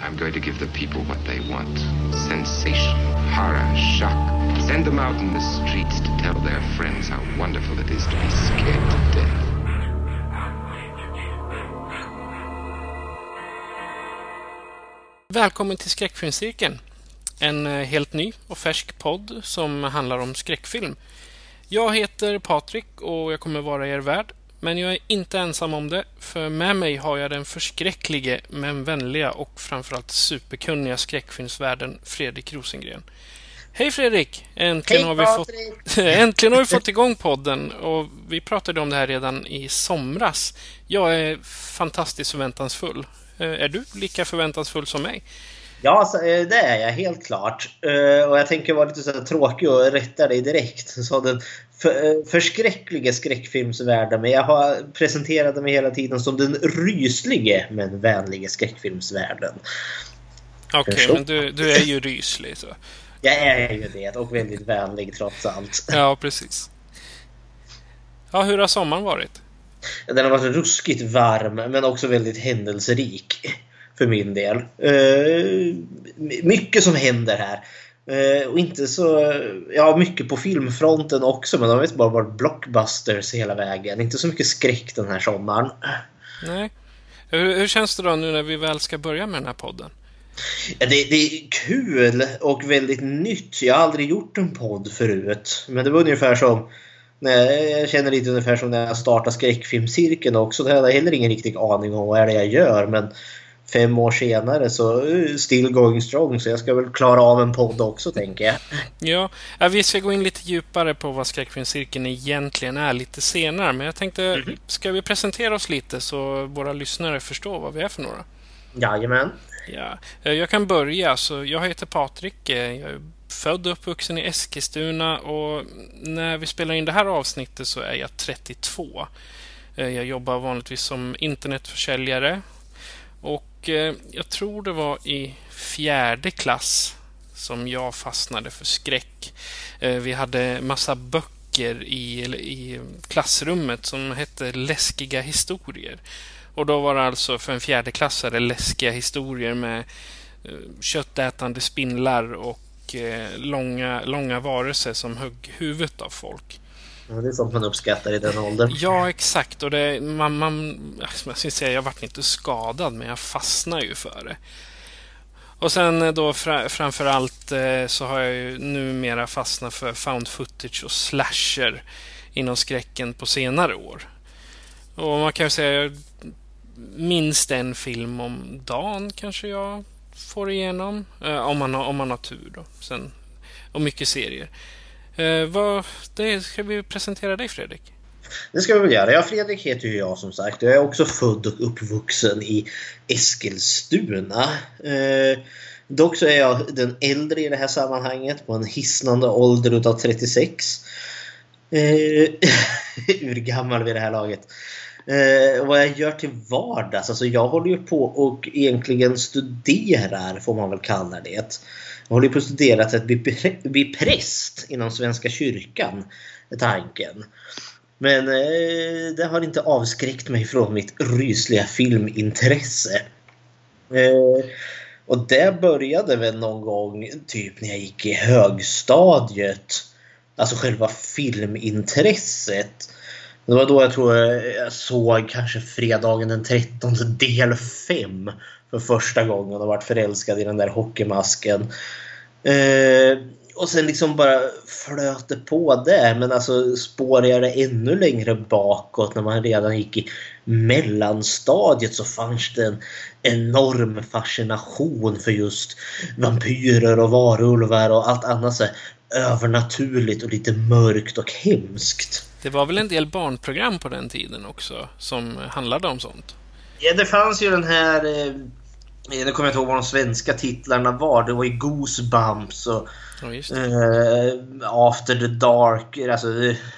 I'm going to give the people what they want. Sensation, horror, shock. Send them out in the streets to tell their friends how wonderful it is to be scared to death. Välkommen till Skräckfilmscirkeln. En eh, helt ny och färsk podd som handlar om skräckfilm. Jag heter Patrik och jag kommer vara er värd. Men jag är inte ensam om det, för med mig har jag den förskräcklige men vänliga och framförallt superkunniga skräckfilmsvärden Fredrik Rosengren. Hej Fredrik! Äntligen, Hej, har vi fått, äntligen har vi fått igång podden och vi pratade om det här redan i somras. Jag är fantastiskt förväntansfull. Eh, Är du lika förväntansfull som mig? Ja, eh, det är jag helt klart. Eh, Och jag tänker vara lite så tråkig och rätta dig direkt. Så den för, eh, förskräckliga skräckfilmsvärlden. Men jag har presenterat mig hela tiden som den ryslige men vänliga skräckfilmsvärlden. Okej, Förstå. men du, du är ju ryslig. Så. Jag är ju det och väldigt vänlig trots allt. Ja, precis. Ja, hur har sommaren varit? Den har varit ruskigt varm men också väldigt händelserik. För min del. Eh, mycket som händer här. Eh, och inte så... Ja, mycket på filmfronten också men det har inte bara varit blockbusters hela vägen. Inte så mycket skräck den här sommaren. Nej. Hur, hur känns det då nu när vi väl ska börja med den här podden? Ja, det, det är kul och väldigt nytt. Jag har aldrig gjort en podd förut. Men det var ungefär som... Nej, jag känner lite ungefär som när jag startade skräckfilmscirkeln också. Då hade jag heller ingen riktig aning om vad är det jag gör. Men fem år senare så eh, still going strong. Så jag ska väl klara av en podd också tänker jag. Ja, vi ska gå in lite djupare på vad skräckfilmscirkeln egentligen är lite senare. Men jag tänkte, ska vi presentera oss lite så våra lyssnare förstår vad vi är för några? Jajamän. Ja, eh, jag kan börja. Så jag heter Patrik. eh, Jag är född och uppvuxen i Eskilstuna och när vi spelar in det här avsnittet så är jag 32. Eh, Jag jobbar vanligtvis som internetförsäljare och och eh, jag tror det var i fjärde klass som jag fastnade för skräck. Eh, vi hade massa böcker i, i klassrummet som hette Läskiga historier. Och då var det alltså för en fjärdeklassare läskiga historier med eh, köttätande spindlar och långa, långa varelser som högg huvudet av folk. Ja, det är sånt man uppskattar i den åldern. Ja, exakt. Och det, man, man, alltså, jag ska säga, jag vart inte skadad, men jag fastnade ju för det. Och sen eh, då fra, framför allt eh, så har jag ju numera fastnat för found footage och slasher inom skräcken på senare år. Och man kan ju säga minst en film om dagen kanske jag får igenom. Eh, om, man har, om man har tur då. Sen, och mycket serier. Eh, vad, det ska vi presentera dig Fredrik. Det ska vi väl göra. Ja, Fredrik heter ju jag som sagt. Jag är också född och uppvuxen i Eskilstuna. Eh, dock så är jag den äldre i det här sammanhanget på en hisnande ålder utav 36. Eh, urgammal vid det här laget. Eh, vad jag gör till vardags? Alltså jag håller ju på och egentligen studerar, får man väl kalla det. Jag håller på att studera till att bli, bli präst inom Svenska kyrkan, är tanken. Men eh, det har inte avskräckt mig från mitt rysliga filmintresse. Eh, och det började väl någon gång typ när jag gick i högstadiet. Alltså själva filmintresset. Det var då jag tror jag såg kanske fredagen den 13 del 5 för första gången och varit förälskad i den där hockeymasken. Eh, och sen liksom bara flöt det på där. Men alltså spårar jag det ännu längre bakåt när man redan gick i mellanstadiet så fanns det en enorm fascination för just vampyrer och varulvar och allt annat så här övernaturligt och lite mörkt och hemskt. Det var väl en del barnprogram på den tiden också som handlade om sånt? Ja, det fanns ju den här... Eh, nu kommer jag inte ihåg vad de svenska titlarna var. Det var ju Goosebumps och det. Eh, After the Dark. Alltså,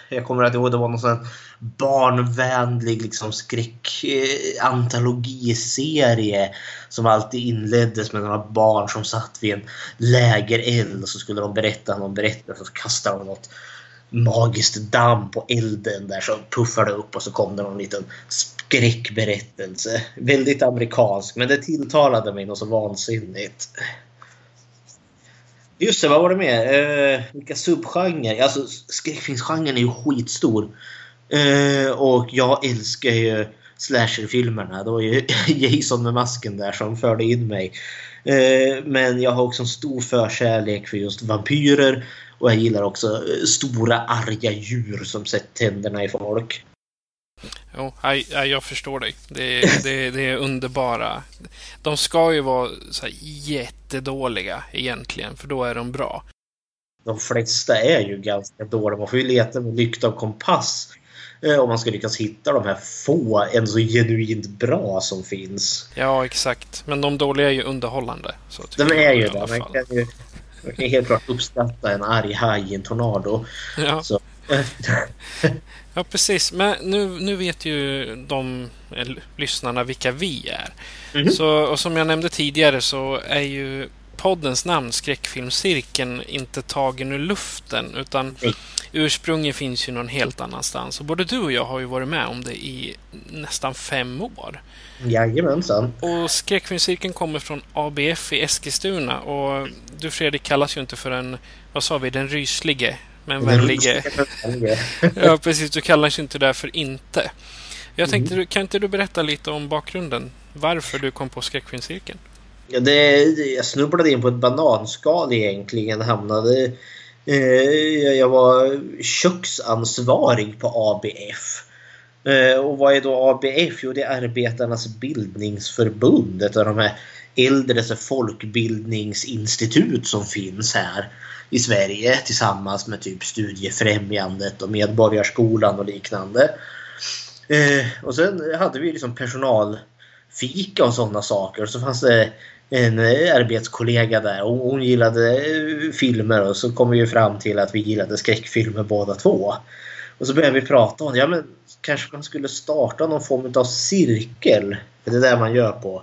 jag kommer att ihåg det var någon sån barnvänlig liksom, skräckantologiserie eh, som alltid inleddes med några barn som satt vid en lägereld och så skulle de berätta någon berättelse och så kastade de något magiskt damm på elden där så puffade upp och så kom det någon liten skräckberättelse. Väldigt amerikansk men det tilltalade mig något så vansinnigt. Just det, vad var det mer? Eh, vilka subgenrer? Alltså skräckfilmsgenren är ju skitstor. Eh, och jag älskar ju slasherfilmerna. Det var ju Jason med masken där som förde in mig. Eh, men jag har också en stor förkärlek för just vampyrer. Och jag gillar också eh, stora arga djur som sätter tänderna i folk. Jo, jag, jag förstår dig. Det, det, det är underbara. De ska ju vara så här jättedåliga egentligen, för då är de bra. De flesta är ju ganska dåliga. Man får ju leta med lykta och kompass eh, om man ska lyckas hitta de här få ändå så genuint bra som finns. Ja, exakt. Men de dåliga är ju underhållande. Så de är ju det. Man kan ju, man kan helt klart uppskatta en arg haj i en tornado. Ja. Ja, precis. Men nu, nu vet ju de lyssnarna vilka vi är. Mm. Så, och som jag nämnde tidigare så är ju poddens namn, Skräckfilmscirkeln, inte tagen ur luften utan mm. ursprunget finns ju någon helt annanstans. Och både du och jag har ju varit med om det i nästan fem år. Jajamensan. Och Skräckfilmscirkeln kommer från ABF i Eskilstuna och du Fredrik kallas ju inte för en, vad sa vi, den ryslige men vänlige. ja, precis. Du kallar sig inte det för inte. Jag tänkte, mm. kan inte du berätta lite om bakgrunden? Varför du kom på skräckfilmscirkeln? Ja, det, jag snubblade in på ett bananskal egentligen. Hamnade, eh, jag var köksansvarig på ABF. Eh, och vad är då ABF? Jo, det är Arbetarnas bildningsförbund. Ett av de här äldre folkbildningsinstitut som finns här i Sverige tillsammans med typ Studiefrämjandet och Medborgarskolan och liknande. Eh, och sen hade vi liksom personalfika och sådana saker. Och så fanns det en arbetskollega där och hon gillade eh, filmer och så kom vi fram till att vi gillade skräckfilmer båda två. Och så började vi prata om ja men kanske man skulle starta någon form av cirkel. För det är det man gör på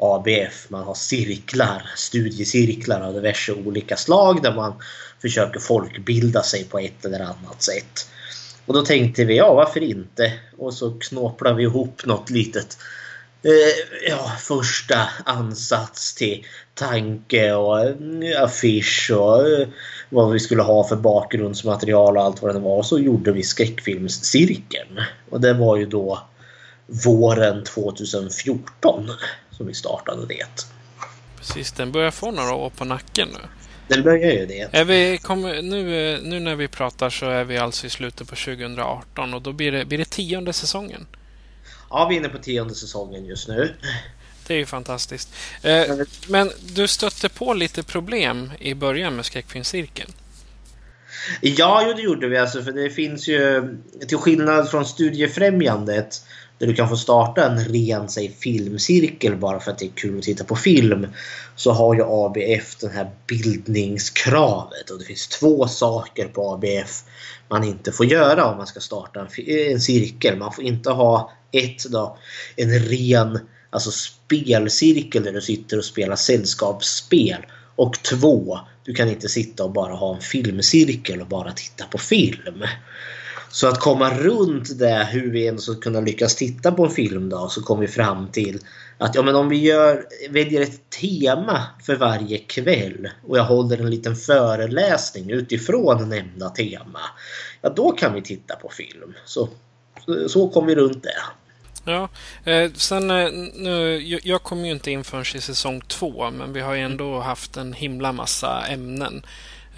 ABF. Man har cirklar, studiecirklar av diverse olika slag där man försöker folkbilda sig på ett eller annat sätt. Och då tänkte vi, ja varför inte? Och så knåplade vi ihop något litet eh, ja, första ansats till tanke och eh, affisch och eh, vad vi skulle ha för bakgrundsmaterial och allt vad det var. Och så gjorde vi skräckfilmscirkeln. Och det var ju då våren 2014 som vi startade det. Precis, den börjar få några år på nacken nu. Den börjar ju det. Är vi, kommer, nu, nu när vi pratar så är vi alltså i slutet på 2018 och då blir det, blir det tionde säsongen. Ja, vi är inne på tionde säsongen just nu. Det är ju fantastiskt. Eh, men du stötte på lite problem i början med skräckfilmscirkeln. Ja, jo, det gjorde vi. Alltså, för det finns ju, till skillnad från Studiefrämjandet, där du kan få starta en ren säg, filmcirkel bara för att det är kul att titta på film. Så har ju ABF det här bildningskravet och det finns två saker på ABF man inte får göra om man ska starta en, eh, en cirkel. Man får inte ha ett då, en ren alltså spelcirkel där du sitter och spelar sällskapsspel. Och två, du kan inte sitta och bara ha en filmcirkel och bara titta på film. Så att komma runt det, hur vi ens ska kunna lyckas titta på en film då, så kom vi fram till att ja, men om vi gör, väljer ett tema för varje kväll och jag håller en liten föreläsning utifrån nämnda tema. Ja, då kan vi titta på film. Så, så kom vi runt det. Ja, eh, sen eh, nu, jag kom ju inte in förrän i säsong två, men vi har ju ändå haft en himla massa ämnen.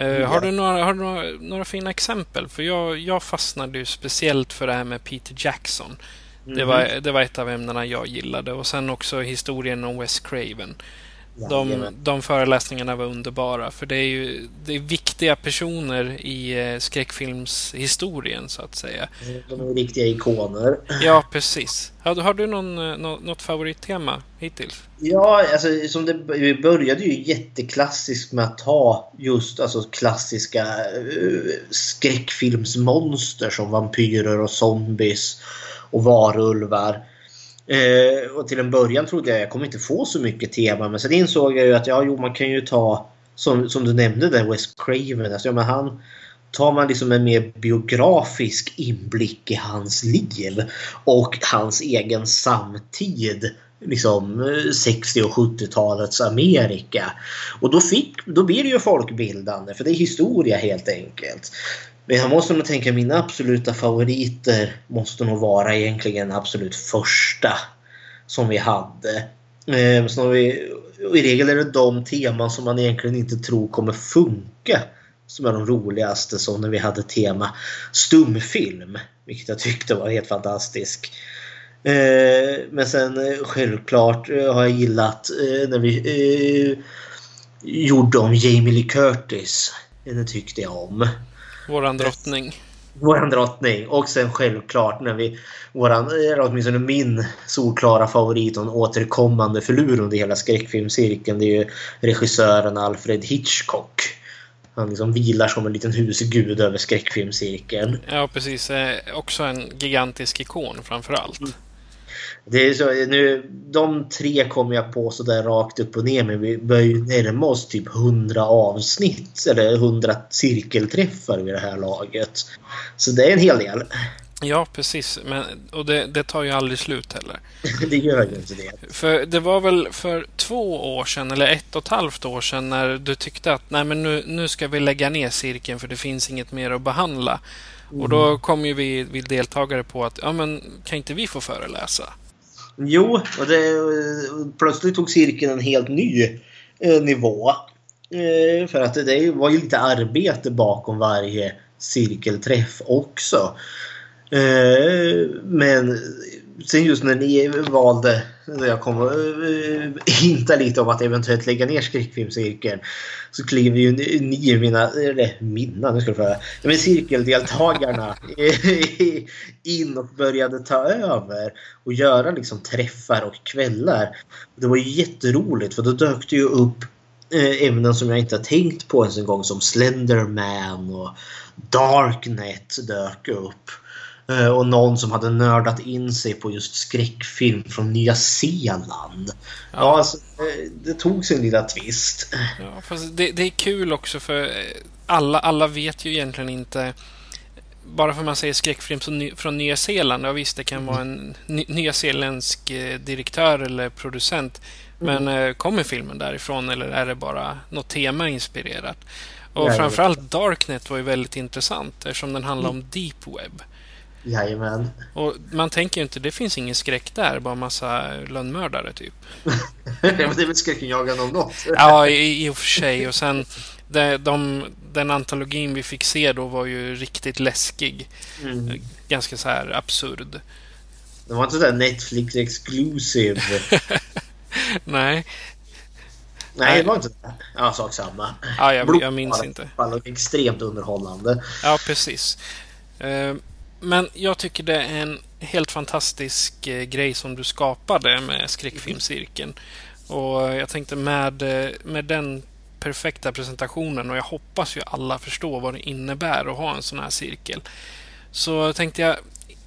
Uh, har, du några, har du några, några fina exempel? För jag, jag fastnade ju speciellt för det här med Peter Jackson. Mm. Det, var, det var ett av ämnena jag gillade. Och sen också historien om Wes Craven. De, de föreläsningarna var underbara för det är ju det är viktiga personer i eh, skräckfilmshistorien så att säga. De är riktiga ikoner. Ja, precis. Har, har du någon, eh, något favorittema hittills? Ja, alltså som det vi började ju jätteklassiskt med att ta just alltså klassiska uh, skräckfilmsmonster som vampyrer och zombies och varulvar. Eh, och till en början trodde jag jag kommer inte få så mycket tema men sen insåg jag ju att ja, jo, man kan ju ta som, som du nämnde där Wes Craven. Alltså, ja, men han, tar man liksom en mer biografisk inblick i hans liv och hans egen samtid liksom eh, 60 och 70-talets Amerika. Och då, fick, då blir det ju folkbildande för det är historia helt enkelt. Men jag måste nog tänka mina absoluta favoriter måste nog vara egentligen absolut första som vi hade. Eh, så vi, I regel är det de teman som man egentligen inte tror kommer funka som är de roligaste. Som när vi hade tema stumfilm. Vilket jag tyckte var helt fantastiskt. Ehm, men sen eh, självklart eh, har jag gillat eh, när vi gjorde om Jamie Lee Curtis. Den tyckte jag om. Våran drottning. Våran drottning. Och sen självklart när vi... Våran, eller åtminstone min solklara favorit och en återkommande förlur under hela skräckfilmscirkeln. Det är ju regissören Alfred Hitchcock. Han liksom vilar som en liten husgud över skräckfilmscirkeln. Ja, precis. Också en gigantisk ikon framför allt. Mm. Det är så, nu, de tre kommer jag på sådär rakt upp och ner men vi börjar ju närma oss typ 100 avsnitt eller 100 cirkelträffar vid det här laget. Så det är en hel del. Ja, precis. Men, och det, det tar ju aldrig slut heller. det gör ju inte det. För det var väl för två år sedan, eller ett och ett halvt år sedan, när du tyckte att Nej, men nu, nu ska vi lägga ner cirkeln för det finns inget mer att behandla. Mm. Och då kom ju vi, vi deltagare på att ja, men, kan inte vi få föreläsa? Jo, och det, plötsligt tog cirkeln en helt ny eh, nivå. Eh, för att det, det var ju lite arbete bakom varje cirkelträff också. Eh, men sen just när ni valde, när jag kom eh, och hintade lite om att eventuellt lägga ner skräckfilmscirkeln. Så kliver ju ni, mina, eller mina, nu ska du få men cirkeldeltagarna in och började ta över och göra liksom träffar och kvällar. Det var ju jätteroligt för då dök det ju upp eh, ämnen som jag inte har tänkt på ens en gång som Slenderman och Darknet dök upp. Eh, och någon som hade nördat in sig på just skräckfilm från Nya Zeeland. Ja, ja alltså, eh, det tog sin lilla twist. Ja, fast det, det, är kul också för eh, alla, alla vet ju egentligen inte bara för att man säger skräckfilm från Nya Zeeland, ja visst det kan vara en nyzeeländsk direktör eller producent. Men mm. kommer filmen därifrån eller är det bara något tema inspirerat? Och ja, framförallt Darknet var ju väldigt intressant eftersom den handlar om Deep Web. Jajamän. Och man tänker ju inte, det finns ingen skräck där, bara massa lönnmördare typ. det är väl skräckenjagande om något. ja, i, i och för sig. Och sen de, de, den antologin vi fick se då var ju riktigt läskig. Mm. Ganska så här absurd. Det var inte sådär Netflix exclusive. Nej. Nej, det var inte det. Ja, sak samma. Ja, jag, jag minns inte. Extremt underhållande. Ja, precis. Uh, men jag tycker det är en helt fantastisk eh, grej som du skapade med skräckfilmscirkeln. Och jag tänkte med, eh, med den perfekta presentationen och jag hoppas ju alla förstår vad det innebär att ha en sån här cirkel. Så tänkte jag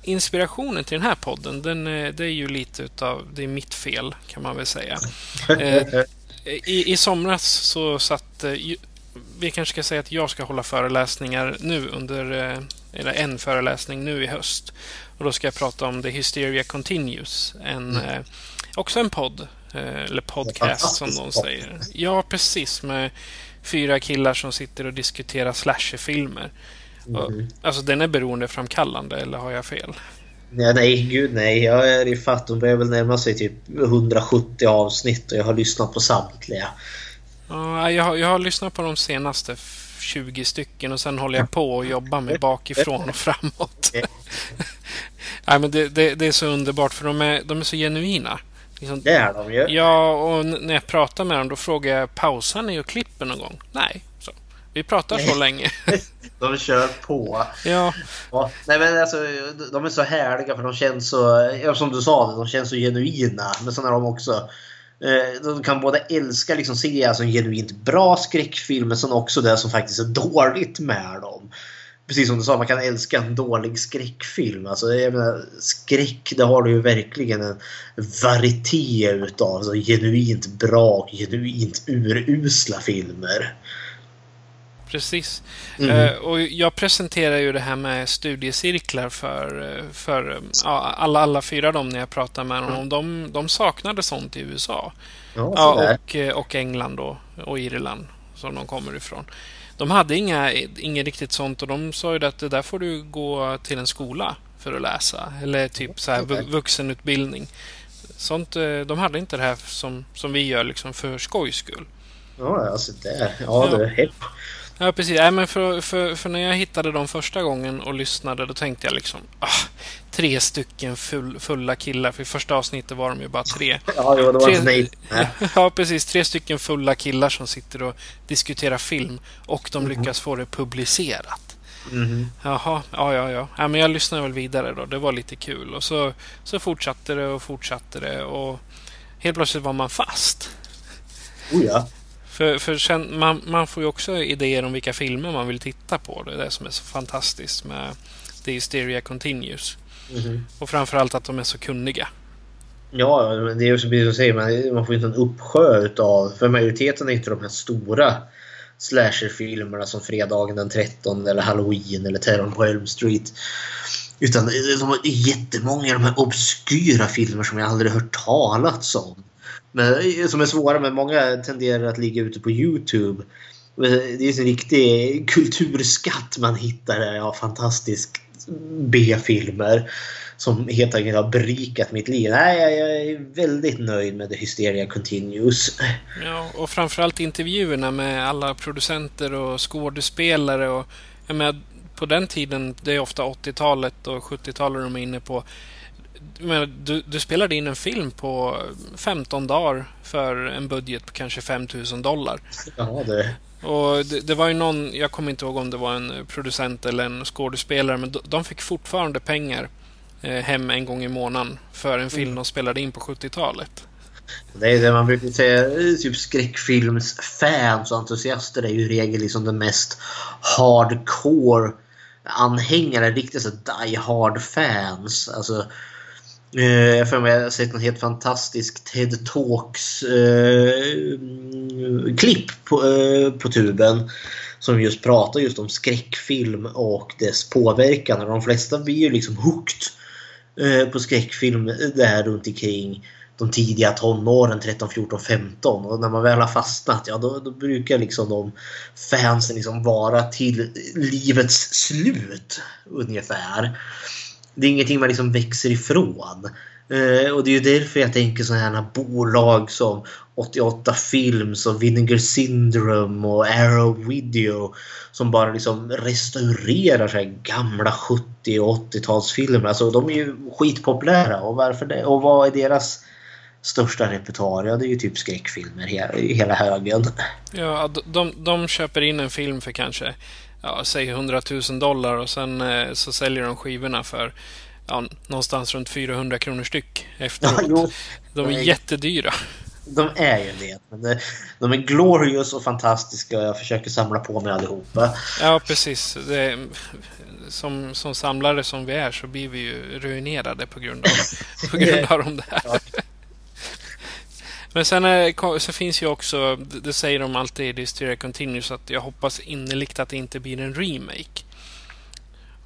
inspirationen till den här podden, den, eh, det är ju lite utav, det är mitt fel kan man väl säga. I, I somras så satt, vi kanske ska säga att jag ska hålla föreläsningar nu under eller en föreläsning nu i höst. Och Då ska jag prata om The Hysteria Continues. En, mm. eh, också en podd, eh, eller podcast som någon säger. Ja, precis. Med fyra killar som sitter och diskuterar slasherfilmer. Mm. Alltså den är beroendeframkallande, eller har jag fel? Nej, nej, gud nej. Jag är i fatt. De börjar väl närma sig typ 170 avsnitt och jag har lyssnat på samtliga. Ja, jag har, jag har lyssnat på de senaste 20 stycken och sen håller jag på och jobbar mig bakifrån och framåt. Nej, men det, det, det, är så underbart för de är, de är så genuina. Liksom, Det är de ju. Ja, och när jag pratar med dem då frågar jag pausar ni och klipper någon gång? Nej, så. Vi pratar så länge. De kör på. ja, Ja, nej men alltså, de är så härliga för de känns så, som du sa, de känns så genuina. Men sen är de också, Eh, de kan både älska liksom se alltså en genuint bra skräckfilm men sen också det som faktiskt är dåligt med dem. Precis som du sa, man kan älska en dålig skräckfilm. Alltså, jag menar, skräck, det har du ju verkligen en varieté utav. Alltså, genuint bra och genuint urusla filmer precis. Mhm. Eh, och jag presenterar ju det här med studiecirklar för, eh, för eh, ja, alla, alla fyra dem när jag pratar med dem. Mm. De, de saknade sånt i USA. Ja, Ja, och, och England då, och Irland som de kommer ifrån. De hade inga, inget riktigt sånt och de sa ju att det där får du gå till en skola för att läsa. Eller typ så här vuxenutbildning. Sånt, de hade inte det här som, som vi gör liksom för skojs skull. Ja, alltså där. Ja, Ja. det är hepp. Ja, precis. Nej, men för, för, för när jag hittade dem första gången och lyssnade, då tänkte jag liksom ah, tre stycken full, fulla killar. För i första avsnittet var de ju bara tre. Ja, jo, det var Tre-. Ja, precis. Tre stycken fulla killar som sitter och diskuterar film och de lyckas få det publicerat. Mhm. Jaha, ja, ja, ja. ja men jag lyssnade väl vidare då. Det var lite kul. Och så, så fortsatte det och fortsatte det och helt plötsligt var man fast. Oh, ja. För, för sen, man, man får ju också idéer om vilka filmer man vill titta på. Det är det som är så fantastiskt med The Hysteria Continues. Mhm. Och framförallt att de är så kunniga. Ja, det är ju som du säger, man, man får inte en uppsjö utav... För majoriteten är inte de här stora slasherfilmerna som Fredagen den 13 eller Halloween eller Terrorn på Elm Street. Utan det är- de är jättemånga av de här obskyra filmer som jag aldrig hört talats om. Men, eh, som är svåra, men många tenderar att ligga ute på Youtube. Eh, det är en riktig kulturskatt man hittar där av fantastisk B-filmer som helt enkelt har berikat mitt liv. Nej, jag, jag är väldigt nöjd med The Hysteria Continues. Ja, och framförallt intervjuerna med alla producenter och skådespelare. Och, jag menar, på den tiden, det är ofta 80-talet och 70-talet de är inne på. Menar, du, du spelade in en film på 15 dagar för en budget på kanske 5000 dollar. Ja, det... Och det, det var ju någon, jag kommer inte ihåg om det var en producent eller en skådespelare, men de, fick fortfarande pengar eh, hem en gång i månaden för en film de spelade in på 70-talet. Det är det man brukar säga, typ skräckfilmsfans och entusiaster är ju i regel liksom den mest hardcore anhängare, riktigt så die hard fans. Alltså, eh, jag för mig jag har sett en helt fantastisk TED Talks eh, klipp på, eh, på tuben som just pratar just om skräckfilm och dess påverkan. Och de flesta blir ju liksom hooked eh, på skräckfilm där runt omkring de tidiga tonåren, 13, 14, 15. Och när man väl har fastnat, ja då, då brukar liksom de fansen liksom vara till livets slut ungefär. Det är ingenting man liksom växer ifrån. Eh, och det är ju därför jag tänker sådana här bolag som 88 Films och Vinegar Syndrome och Arrow Video som bara liksom restaurerar så här gamla 70 och 80-talsfilmer. Alltså de är ju skitpopulära och varför det? Och vad är deras största repertoar? Ja, det är ju typ skräckfilmer hela, hela högen. Ja, de, de, de köper in en film för kanske, ja, säg 100 000 dollar och sen eh, så säljer de skivorna för ja, någonstans runt 400 kronor styck efteråt. de är jättedyra. De är ju det. Men det, de är glorious och fantastiska och jag försöker samla på mig allihopa. Ja, precis. Det, som, som samlare som vi är så blir vi ju ruinerade på grund av, på grund av de där. Men sen är, så finns ju också, det säger de alltid i Hysteria Continues, att jag hoppas innerligt att det inte blir en remake.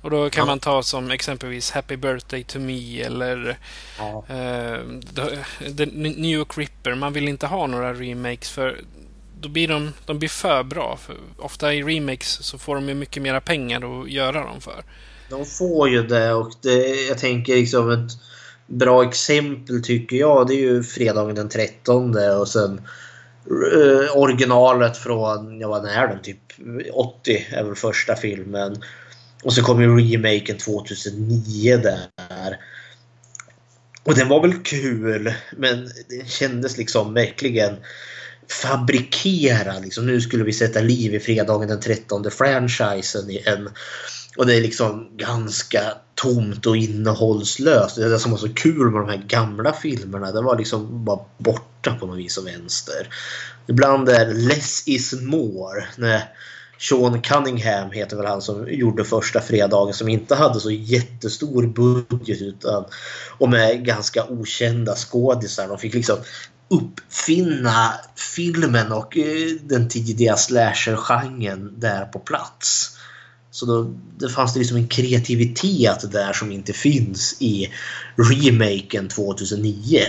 Och då kan Ja. man ta som exempelvis Happy Birthday to Me eller Ja. eh, The, The New York Ripper. Man vill inte ha några remakes för då blir de, de blir för bra. För ofta i remakes så får de ju mycket mera pengar att göra dem för. De får ju det och det, jag tänker liksom ett bra exempel tycker jag det är ju fredagen den 13 och sen eh, originalet från, ja vad är den, typ 80 är väl första filmen. Och så kom ju remaken 2009 där. Och den var väl kul men den kändes liksom verkligen fabrikerad. Liksom, nu skulle vi sätta liv i fredagen den 13 franchisen i en och det är liksom ganska tomt och innehållslöst. Det som var så kul med de här gamla filmerna det var liksom bara borta på något vis och vänster. Ibland är less is more. När Sean Cunningham heter väl han som gjorde första fredagen som inte hade så jättestor budget utan och med ganska okända skådisar. De fick liksom uppfinna filmen och eh, den tidiga slasher-genren där på plats. Så då det fanns det liksom en kreativitet där som inte finns i remaken 2009.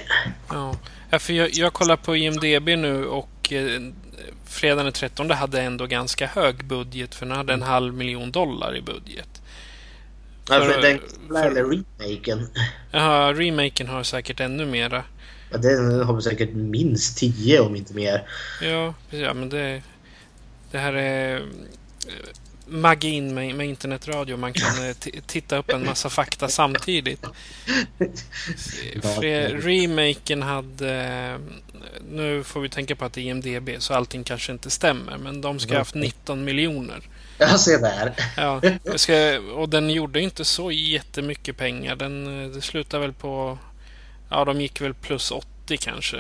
Ja, för jag, jag kollar på IMDB nu och eh, fredagen den 13 hade ändå ganska hög budget för den hade en halv miljon dollar i budget. För, ja, för den eller remaken? Ja, remaken har säkert ännu mera. Ja, den har säkert minst 10 om inte mer. Ja, ja men det... Det här är magin med, med internetradio. Man kan eh, titta upp en massa fakta samtidigt. Remaken hade... Nu får vi tänka på att det är IMDB så allting kanske inte stämmer. Men de ska ha haft 19 miljoner. Jag ser där. Ja, ska, och den gjorde inte så jättemycket pengar. Den det slutade väl på... Ja, de gick väl plus 80 kanske.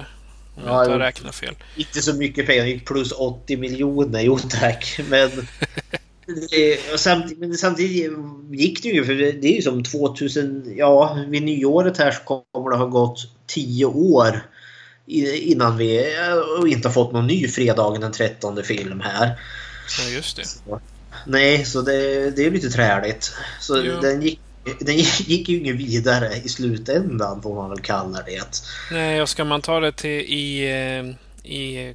Om ja, jag inte har räknat fel. Inte så mycket pengar. plus 80 miljoner. Jo tack. Men samtidigt, samtidigt gick det ju, för det är ju som 2000, ja vid nyåret här så kommer det ha gått 10 år innan vi inte har fått någon ny fredagen den 13 film här. Ja, just det. Så, nej, så det, det är lite träligt. Så ja. den gick den gick ju inget vidare i slutändan får man väl kalla det. Nej, och ska man ta det till i, eh, i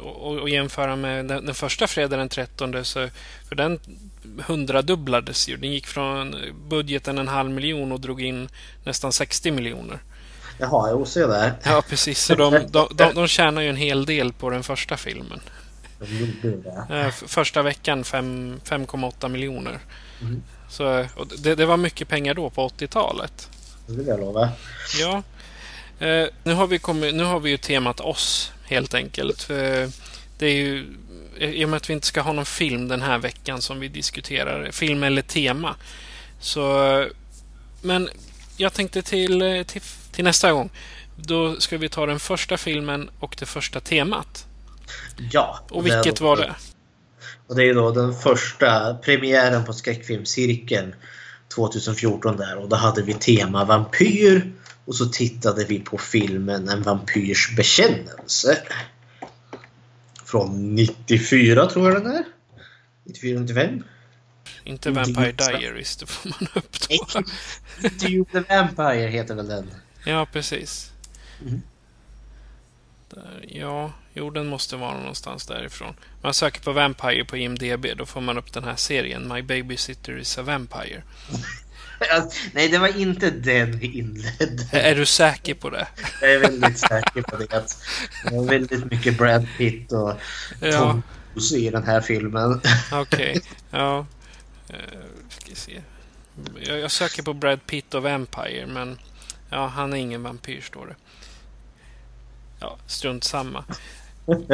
och, och jämföra med den, den, första fredagen den 13 så för den hundradubblades ju. Den gick från budgeten en halv miljon och drog in nästan 60 miljoner. Jaha, jag ser där. Ja, precis. Så de, de, de, de tjänar ju en hel del på den första filmen. Första veckan 5,8 miljoner. Mm. Så, det, det, var mycket pengar då på 80-talet. Det vill jag lova. Ja. Eh, nu, har vi kommit, nu har vi ju temat oss helt enkelt. Eh, det är ju i och med att vi inte ska ha någon film den här veckan som vi diskuterar, film eller tema. Så, men jag tänkte till, till, till nästa gång. Då ska vi ta den första filmen och det första temat. Ja. Och vilket var det? Och det är då den första premiären på skräckfilmscirkeln 2014 där och då hade vi tema vampyr och så tittade vi på filmen En vampyrs bekännelse. Från 94 tror jag den är. 94, 95. Inte Vampire Diaries, det får man upp då. Into the Vampire heter väl den? Ja, precis. Mm. Där, ja, jo den måste vara någonstans därifrån. Man söker på Vampire på IMDB, då får man upp den här serien My Babysitter is a Vampire. Nej, det var inte den vi inledde. Är du säker på det? Jag är väldigt säker på det. Det var väldigt mycket Brad Pitt och Tom Cruise i den här filmen. Okej, okay. ja. Uh, ska se. Jag, jag söker på Brad Pitt och Vampire, men ja, han är ingen vampyr, står det. Ja, strunt samma.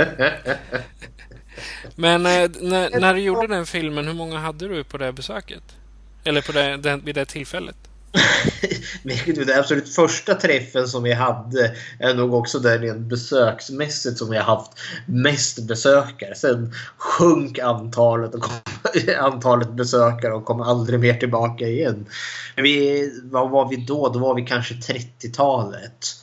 Men eh, när, när, du gjorde den filmen, hur många hade du på det besöket? Eller på det, den, vid det tillfället? den absolut första träffen som vi hade är nog också den besöksmässigt som vi har haft mest besökare. Sen sjönk antalet, och kom, antalet besökare och kom aldrig mer tillbaka igen. Vi, vad var vi då? Då var vi kanske 30-talet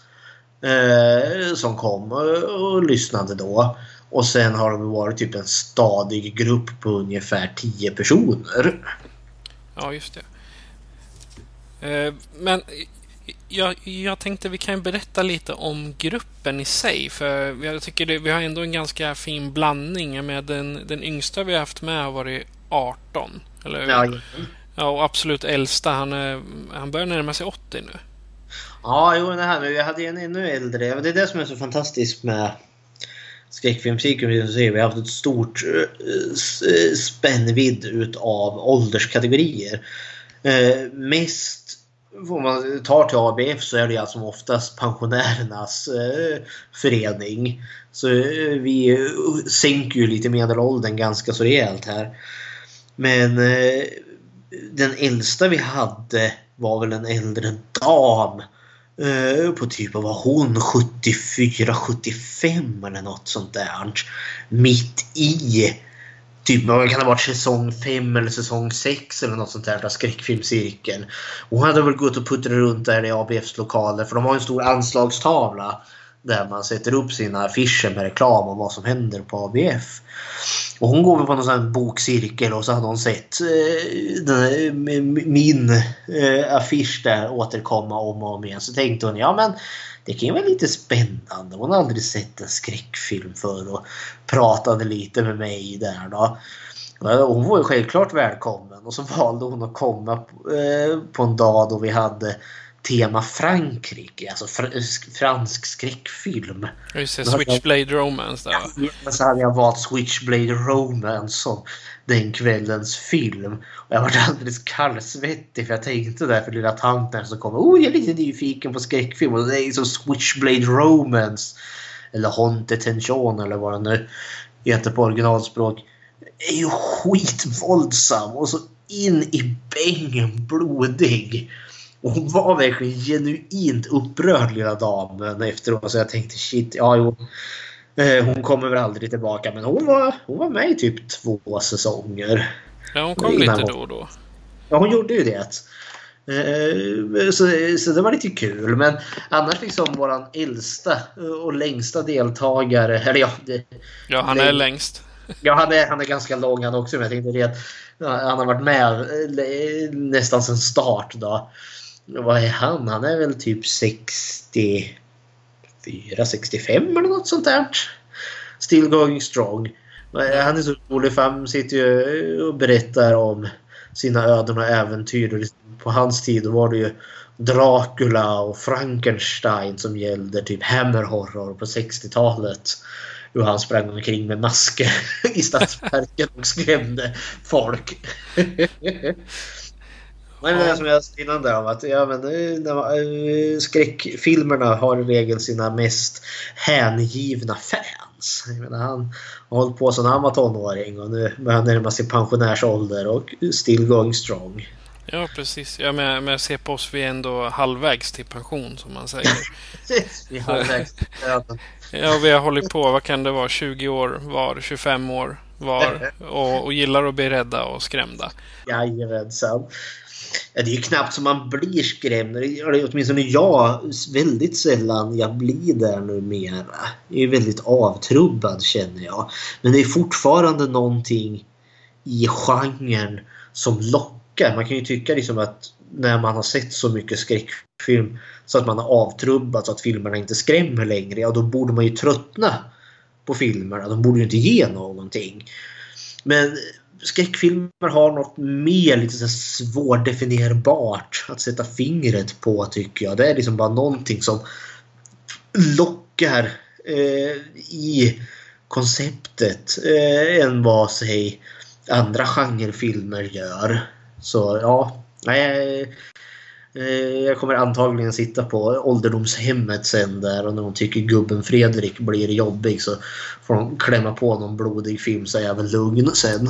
eh, som kom och, och lyssnade då. Och sen har det varit typ en stadig grupp på ungefär 10 personer. Ja, just det. Eh, men jag, jag tänkte vi kan berätta lite om gruppen i sig. För jag tycker det, vi har ändå en ganska fin blandning. Med den, den yngsta vi har haft med har varit 18. Eller, ja, ja, och absolut äldsta, han, är, han börjar närma sig 80 nu. Ja, jo, det här, men vi hade en ännu äldre. Det är det som är så fantastiskt med skräckfilmscirkeln. Vi har haft ett stort eh, eh, spännvidd utav ålderskategorier. Eh, mest om man tar till ABF så är det alltså oftast pensionärernas eh, förening. Så eh, vi eh, sänker ju lite medelåldern ganska så rejält här. Men eh, den äldsta vi hade var väl en äldre dam. Eh, på typ, av, var hon? 74, 75 eller något sånt där. Mitt i typ, vad kan det ha varit, säsong 5 eller säsong 6 eller något sånt där, där. Hon hade väl gått och puttrat runt där i ABFs lokaler för de har en stor anslagstavla där man sätter upp sina affischer med reklam om vad som händer på ABF. Och hon går väl på någon sån bokcirkel och så hade hon sett eh, den, min eh, affisch där återkomma om och om igen. Så tänkte hon, ja men det kan ju vara lite spännande. Hon har aldrig sett en skräckfilm förr och pratade lite med mig där då. Hon var ju självklart välkommen och så valde hon att komma eh, på en dag då vi hade tema Frankrike, alltså fr fransk skräckfilm. Just det, Switchblade Romance där ja, Så hade jag valt Switchblade Romance som den kvällens film. Och jag var alldeles kallsvettig för jag tänkte där för lilla tanten som kommer. Oh, jag är lite nyfiken på skräckfilm och det är som Switchblade Romance. Eller Haunted Tension eller vad det nu heter på originalspråk. Det är ju skitvåldsam och så in i bängen blodig. Och hon var verkligen genuint upprörd lilla damen efteråt. Så jag tänkte shit, ja jo. Eh, hon kommer väl aldrig tillbaka men hon var, hon var med i typ två säsonger. Ja, hon kom lite då och då. Ja, hon gjorde ju det. Eh, så, så det var lite kul. Men annars liksom våran äldsta och längsta deltagare. Eller ja, det, ja han är längst. Ja, han är, han är ganska lång han också. Men jag tänkte det att han har varit med eh, nästan sedan start. Då. Vad är han? Han är väl typ 64, 65 eller något sånt där. Still going strong. Han är så rolig för han sitter ju och berättar om sina öden och äventyr. Liksom på hans tid var det ju Dracula och Frankenstein som gällde typ Hammer Horror på 60-talet. Hur han sprang omkring med masker i stadsparken och skrämde folk. Men det är som jag sa innan där om att ja, men, eh, skräckfilmerna har i regel sina mest hängivna fans. Jag menar, han har hållit på sedan han var tonåring och nu börjar han närma sig pensionärsålder och still going strong. Ja, precis. Ja, men, men jag ser på oss, vi är ändå halvvägs till pension som man säger. vi är halvvägs Ja, vi har hållit på, vad kan det vara, 20 år var, 25 år var och, och gillar att bli rädda och skrämda. Jajamensan. Ja, det är ju knappt som man blir skrämd. Åtminstone jag, väldigt sällan jag blir där numera. Jag är väldigt avtrubbad känner jag. Men det är fortfarande någonting i genren som lockar. Man kan ju tycka liksom att när man har sett så mycket skräckfilm så att man har avtrubbat så att filmerna inte skrämmer längre. Ja, då borde man ju tröttna på filmerna. De borde ju inte ge någonting. Men skräckfilmer har något mer lite så svårdefinierbart att sätta fingret på tycker jag. Det är liksom bara någonting som lockar eh, i konceptet eh, än vad säg andra genrefilmer gör. Så ja, nej, eh, eh jag kommer antagligen sitta på ålderdomshemmet sen där och när de tycker gubben Fredrik blir jobbig så får de klämma på någon blodig film så är jag väl lugn sen.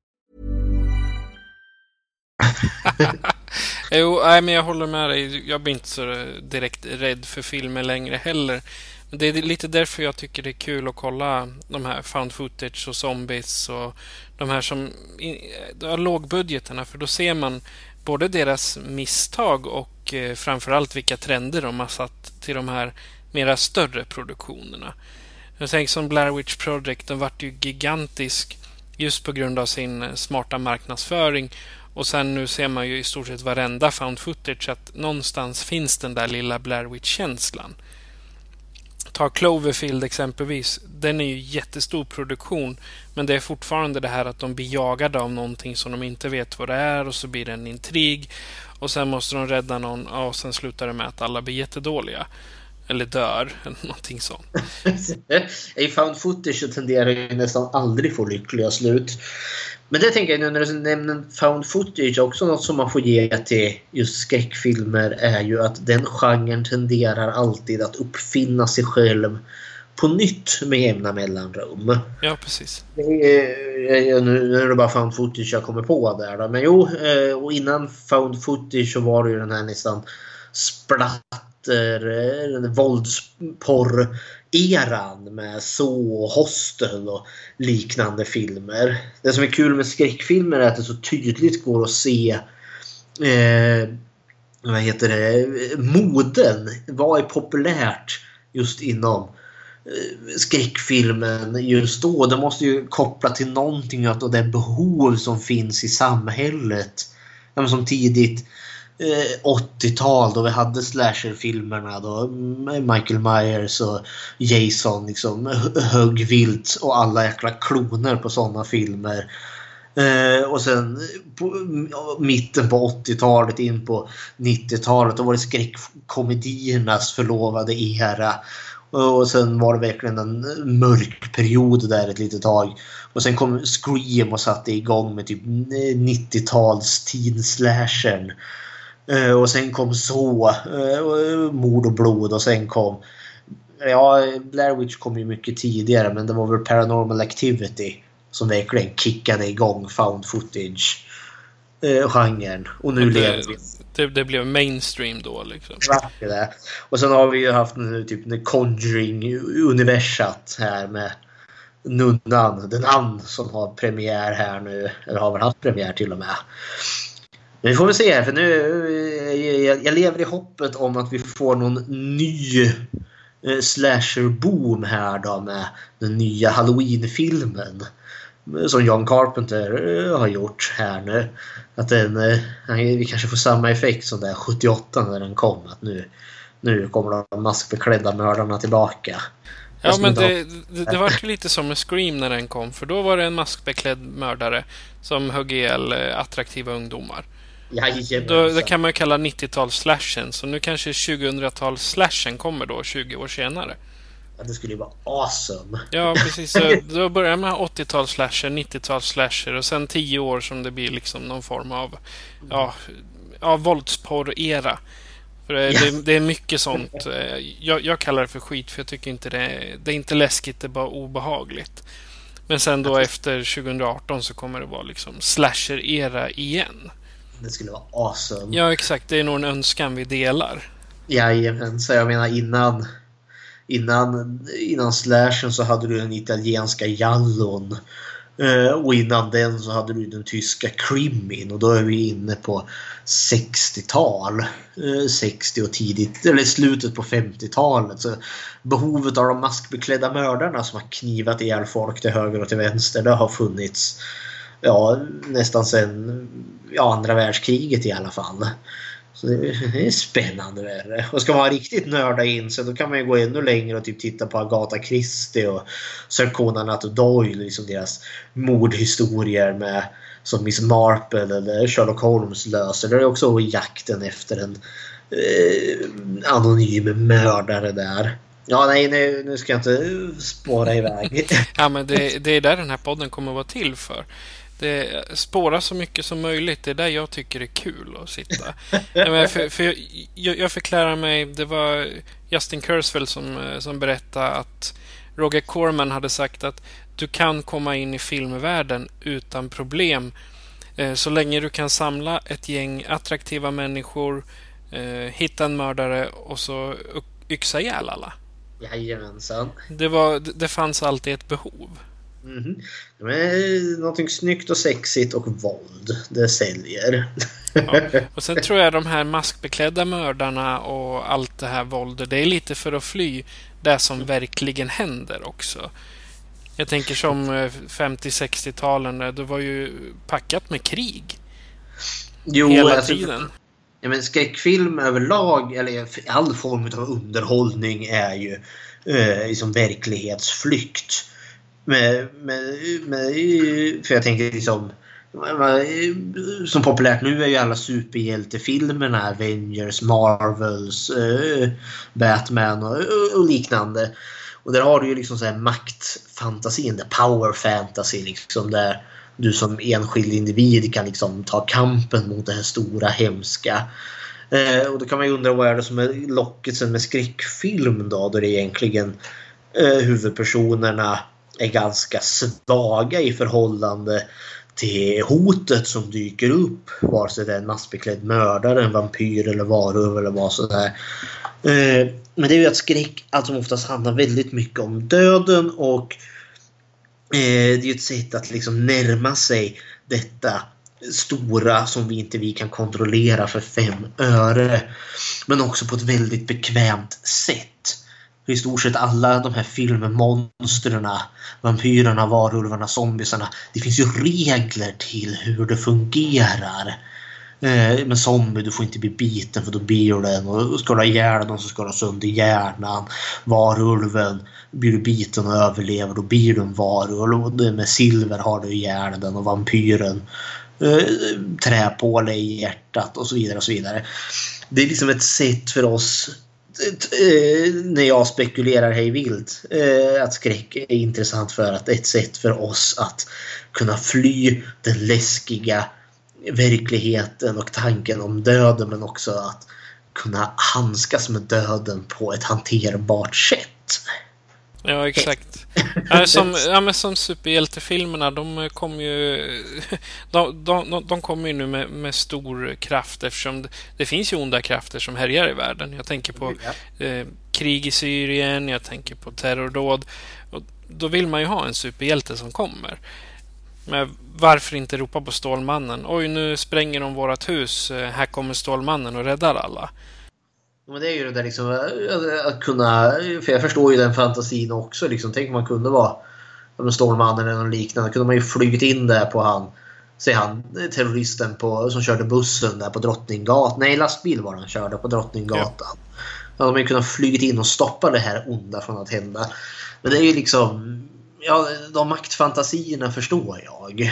jo, nej, men jag håller med dig. Jag blir inte så direkt rädd för filmer längre heller. Men det är lite därför jag tycker det är kul att kolla de här found footage och zombies och de här som har lågbudgeterna för då ser man både deras misstag och eh, framförallt vilka trender de har satt till de här mera större produktionerna. Jag tänker som Blair Witch Project, den vart ju gigantisk just på grund av sin eh, smarta marknadsföring. Och sen nu ser man ju i stort sett varenda found footage att någonstans finns den där lilla Blair Witch-känslan. Ta Cloverfield exempelvis. Den är ju jättestor produktion. Men det är fortfarande det här att de blir jagade av någonting som de inte vet vad det är och så blir det en intrig. Och sen måste de rädda någon och sen slutar det med att alla blir jättedåliga. Eller dör, eller någonting sånt. I found footage så tenderar ju nästan aldrig få lyckliga slut. Men det tänker jag nu när du nämner found footage också något som man får ge till just skräckfilmer är ju att den genren tenderar alltid att uppfinna sig själv på nytt med jämna mellanrum. Ja, precis. Är, nu är det bara found footage jag kommer på där då. Men jo, eh, och innan found footage så var det ju den här nästan splatter, Eh, våldsporr eran med så Hostel och liknande filmer. Det som är kul med skräckfilmer är att det så tydligt går att se eh, vad heter det, moden. Vad är populärt just inom eh, skräckfilmen just då. Det måste ju koppla till någonting av det behov som finns i samhället. Som tidigt Eh, 80-tal då vi hade slasherfilmerna då Michael Myers och Jason liksom högg vilt och alla jäkla kloner på sådana filmer. Eh, och sen på, mitten på 80-talet in på 90-talet då var det skräckkomediernas förlovade era. Och sen var det verkligen en mörk period där ett litet tag. Och sen kom Scream och satte igång med typ 90-tals teen slashern. Eh, och sen kom så, eh, mord och blod och sen kom Ja, Blair Witch kom ju mycket tidigare men det var väl Paranormal Activity som verkligen kickade igång found footage eh, genren. Och nu lever vi. Det, det, blev mainstream då liksom. Det. Och sen har vi ju haft nu typ The Conjuring-universat här med Nunnan, den Ann som har premiär här nu. Eller har väl haft premiär till och med. Vi får väl se här för nu. Jag, jag lever i hoppet om att vi får någon ny eh, slasher-boom här då med den nya Halloween-filmen. Som John Carpenter eh, har gjort här nu. Att den, eh, vi kanske får samma effekt som där 78 när den kom. Att nu, nu kommer de maskbeklädda mördarna tillbaka. Ja, men det, det, det var lite som med Scream när den kom. För då var det en maskbeklädd mördare som högg ihjäl attraktiva ungdomar. Då, det kan man ju kalla 90-tals-slashen. Så nu kanske 2000-tals-slashen kommer då 20 år senare. Ja, det skulle ju vara awesome. Ja, precis. Så då börjar man 80-tals-slasher, 90-tals-slasher och sen 10 år som det blir liksom någon form av ja, ja, våldsporr-era. För det, det, det, är mycket sånt. Jag, jag, kallar det för skit för jag tycker inte det, det är inte läskigt, det är bara obehagligt. Men sen då efter 2018 så kommer det vara liksom slasher-era igen. Det skulle vara awesome. Ja, exakt. Det är nog en önskan vi delar. Jajamän, så jag menar innan innan, innan slashen så hade du den italienska jallon. Eh, och innan den så hade du den tyska krimin och då är vi inne på 60-tal. Eh, 60 och tidigt, eller slutet på 50-talet. Så behovet av de maskbeklädda mördarna som har knivat ihjäl folk till höger och till vänster, det har funnits ja, nästan sedan ja, andra världskriget i alla fall. Så det är spännande. Och ska man riktigt nörda in sig då kan man ju gå ännu längre och typ titta på Agatha Christie och Sir Conan Doyle. Liksom deras mordhistorier med som Miss Marple eller Sherlock Holmes löser. Det är också jakten efter en eh, anonym mördare där. Ja, nej, nu, nu ska jag inte spåra iväg. ja, men det, det är där den här podden kommer att vara till för. Det spåra så mycket som möjligt. Det är där jag tycker det är kul att sitta. Men för, för jag, jag, förklarar mig. Det var Justin Kurzweil som, som berättade att Roger Corman hade sagt att du kan komma in i filmvärlden utan problem Eh, så länge du kan samla ett gäng attraktiva människor, eh, hitta en mördare och så yxa ihjäl alla. Jajamensan. Det, var, det fanns alltid ett behov. Mm -hmm. Men någonting snyggt och sexigt och våld. Det säljer. Ja. Och sen tror jag de här maskbeklädda mördarna och allt det här våldet, det är lite för att fly det som verkligen händer också. Jag tänker som 50-60-talen, eh, det var ju packat med krig. Jo, hela alltså, tiden. Ja, men skräckfilm överlag, eller all form av underhållning är ju eh, liksom verklighetsflykt. Med, med, med, för jag tänker liksom som populärt nu är ju alla superhjältefilmerna Avengers, Marvels, eh, Batman och, och, liknande. Och där har du ju liksom så här maktfantasin, the power fantasy liksom där du som enskild individ kan liksom ta kampen mot det här stora hemska. Eh, och då kan man ju undra vad är det som är lockelsen med skräckfilm då? Då det egentligen eh, huvudpersonerna är ganska svaga i förhållande till hotet som dyker upp. Vare sig det är en massbeklädd mördare, en vampyr eller varulv eller vad sådär. Eh, men det är ju att skräck allt som oftast handlar väldigt mycket om döden och eh, det är ju ett sätt att liksom närma sig detta stora som vi inte vi kan kontrollera för fem öre. Men också på ett väldigt bekvämt sätt i stort sett alla de här filmmonstren, vampyrerna, varulvarna, zombisarna. Det finns ju regler till hur det fungerar. Eh, men zombie, du får inte bli biten för då blir du den. Och ska du ha ihjäl någon så ska du ha sönder hjärnan. Varulven, blir du biten och överlever då blir du en varulv. Med silver har du ihjäl den och vampyren eh, träpåle i hjärtat och så vidare. och så vidare. Det är liksom ett sätt för oss Eh, när jag spekulerar hej vilt eh, att skräck är intressant för att det är ett sätt för oss att kunna fly den läskiga verkligheten och tanken om döden men också att kunna handskas med döden på ett hanterbart sätt. Ja, exakt. som, ja, men som superhjältefilmerna, de kommer ju... De, de, de kommer ju nu med, med, stor kraft eftersom det, det, finns ju onda krafter som härjar i världen. Jag tänker på eh, krig i Syrien, jag tänker på terrordåd. Och då vill man ju ha en superhjälte som kommer. Men varför inte ropa på Stålmannen? Oj, nu spränger de vårat hus. Eh, här kommer Stålmannen och räddar alla. Men det är ju det där liksom eh, att kunna, för jag förstår ju den fantasin också. Liksom, tänk om man kunde vara Stålmannen eller något liknande. Kunde man ju flugit in där på han, säg han terroristen på, som körde bussen där på Drottninggatan. Nej, lastbil var han körde på Drottninggatan. Ja. Då hade man ju kunnat flugit in och stoppa det här onda från att hända. Men det är ju liksom, ja, de maktfantasierna förstår jag.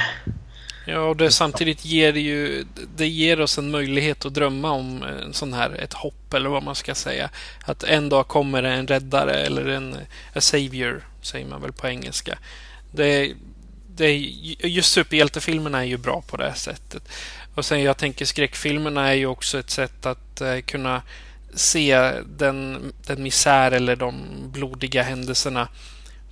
Ja, och det samtidigt ger det ju, det ger oss en möjlighet att drömma om en sån här, ett hopp eller vad man ska säga. Att en dag kommer det en räddare eller en a savior, säger man väl på engelska. Det, det, just superhjältefilmerna är ju bra på det här sättet. Och sen jag tänker skräckfilmerna är ju också ett sätt att eh, kunna se den, den misär eller de blodiga händelserna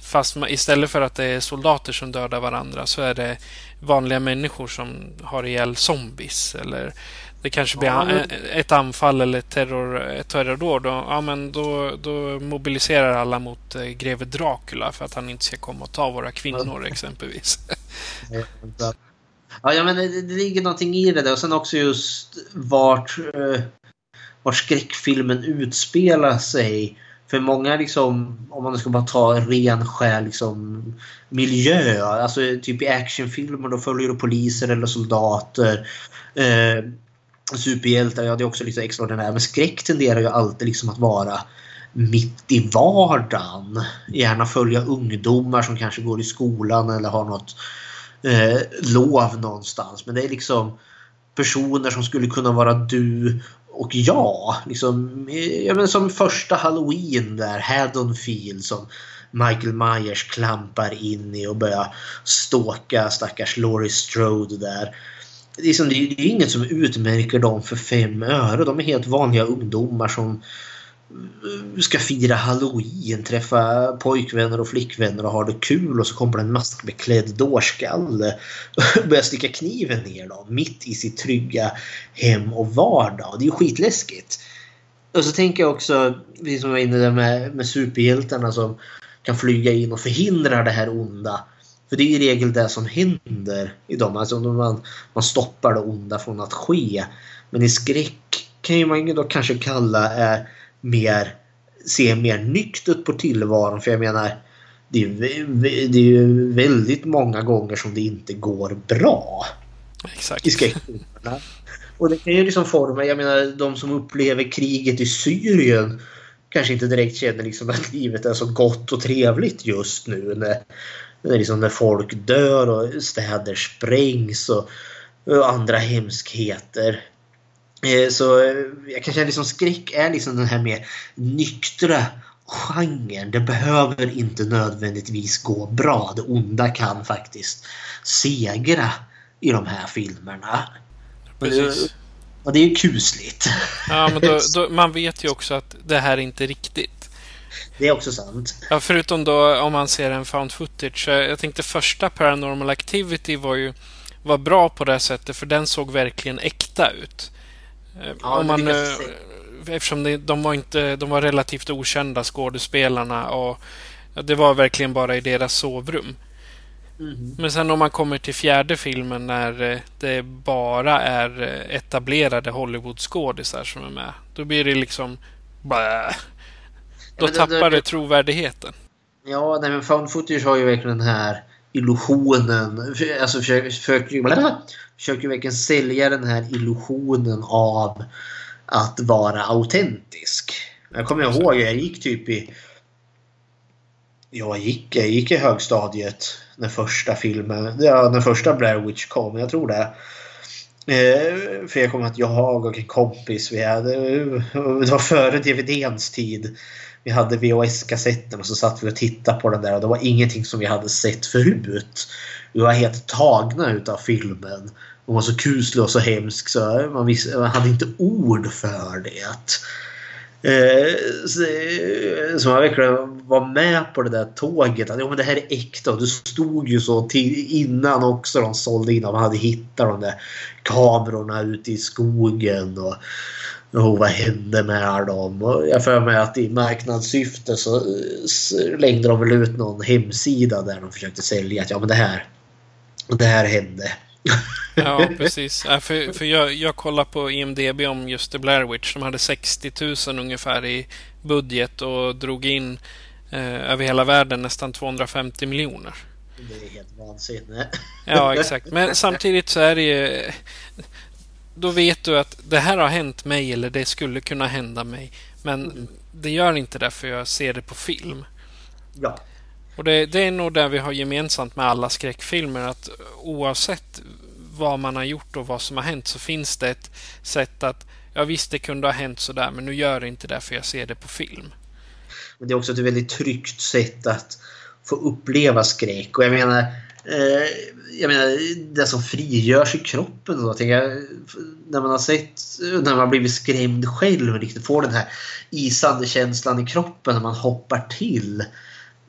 Fast istället för att det är soldater som dödar varandra så är det vanliga människor som har ihjäl zombies. Eller det kanske blir ja, ett anfall eller ett, terror, ett terrordåd. Ja, men då, då mobiliserar alla mot eh, greve Dracula för att han inte ska komma och ta våra kvinnor exempelvis. ja, ja, men det, det ligger någonting i det där. Och sen också just vart, eh, vart skräckfilmen utspelar sig. För många liksom, om man ska bara ta ren skär liksom, miljö, alltså typ i actionfilmer då följer du poliser eller soldater. Eh, superhjältar, ja det är också lite extraordinärt. Men skräck tenderar ju alltid liksom att vara mitt i vardagen. Gärna följa ungdomar som kanske går i skolan eller har något eh, lov någonstans. Men det är liksom personer som skulle kunna vara du och ja, liksom, eh, ja men som första halloween där, Haddonfield som Michael Myers klampar in i och börjar ståka stackars Laurie Strode där. Liksom, det är, som, det är inget som utmärker dem för fem öre. De är helt vanliga ungdomar som ska fira halloween, träffa pojkvänner och flickvänner och ha det kul och så kommer en maskbeklädd dårskalle och börjar sticka kniven ner dem mitt i sitt trygga hem och vardag. Det är ju skitläskigt. Och så tänker jag också, vi som var inne där med, med superhjältarna som kan flyga in och förhindra det här onda. För det är i regel det som händer i dem. Alltså man, man stoppar det onda från att ske. Men i skräck kan ju man då kanske kalla eh, mer, se mer nyktert på tillvaron. För jag menar, det är, det är ju väldigt många gånger som det inte går bra. Exakt. I skräckfilmerna. Och det kan ju liksom forma, jag menar de som upplever kriget i Syrien kanske inte direkt känner liksom att livet är så gott och trevligt just nu. När, när, liksom när folk dör och städer sprängs och, och andra hemskheter. Eh, så eh, jag kan känna liksom skräck är liksom den här mer nyktra genren. Det behöver inte nödvändigtvis gå bra. Det onda kan faktiskt segra i de här filmerna. Precis. Och det är ju kusligt. Ja, men då, då, man vet ju också att det här är inte riktigt. Det är också sant. Ja, förutom då om man ser en found footage. Jag tänkte första Paranormal Activity var ju var bra på det sättet för den såg verkligen äkta ut. Ja, om man, det eh, eftersom det, de, var inte, de var relativt okända skådespelarna och det var verkligen bara i deras sovrum. Mm. Men sen om man kommer till fjärde filmen när eh, det bara är eh, etablerade Hollywoodskådisar som är med. Då blir det liksom... Blä. Då men det- tappar det- det trovärdigheten. Ja, nej men found footage har ju verkligen den här illusionen. Alltså försöker, blablabla, försöker verkligen sälja den här illusionen av att vara autentisk. Jag kommer ihåg, jag gick typ i... Jag gick, jag gick i högstadiet när första filmen, ja, när första Blair Witch kom, jag tror det. Eh, för jag kommer att jag och en kompis, vi hade, det var före DVDns tid. Vi hade VHS-kassetten och så satt vi och tittade på den där och det var ingenting som vi hade sett förut. Vi var helt tagna utav filmen. Den var så kuslig och så hemsk så man, visste, man hade inte ord för det. Eh, eh, så, man verkligen var med på det där tåget. Att, ja, men det här är äkta. Och det stod ju så till, innan också de sålde in. man hade hittat de där kamerorna ute i skogen. Och, och vad hände med dem? Och jag för mig att i marknadssyfte så slängde de väl ut någon hemsida där de försökte sälja att ja men det här det här hände. Ja, precis. Ja, för för jag, jag kollade på IMDB om just The Blair Witch. De hade 60 000 ungefär i budget och drog in eh, över hela världen nästan 250 miljoner. Det är helt vansinne. Ja, exakt. Men samtidigt så är det ju... Då vet du att det här har hänt mig eller det skulle kunna hända mig. Men det gör inte det för jag ser det på film. Ja. Och det, det är nog det vi har gemensamt med alla skräckfilmer. Att oavsett vad man har gjort och vad som har hänt så finns det ett sätt att Ja visst, det kunde ha hänt sådär men nu gör det inte det för jag ser det på film. Men det är också ett väldigt tryggt sätt att få uppleva skräck. Och jag menar, eh, jag menar det som frigörs i kroppen då. Jag, när man har sett, när man blivit skrämd själv och riktigt får den här isande känslan i kroppen när man hoppar till.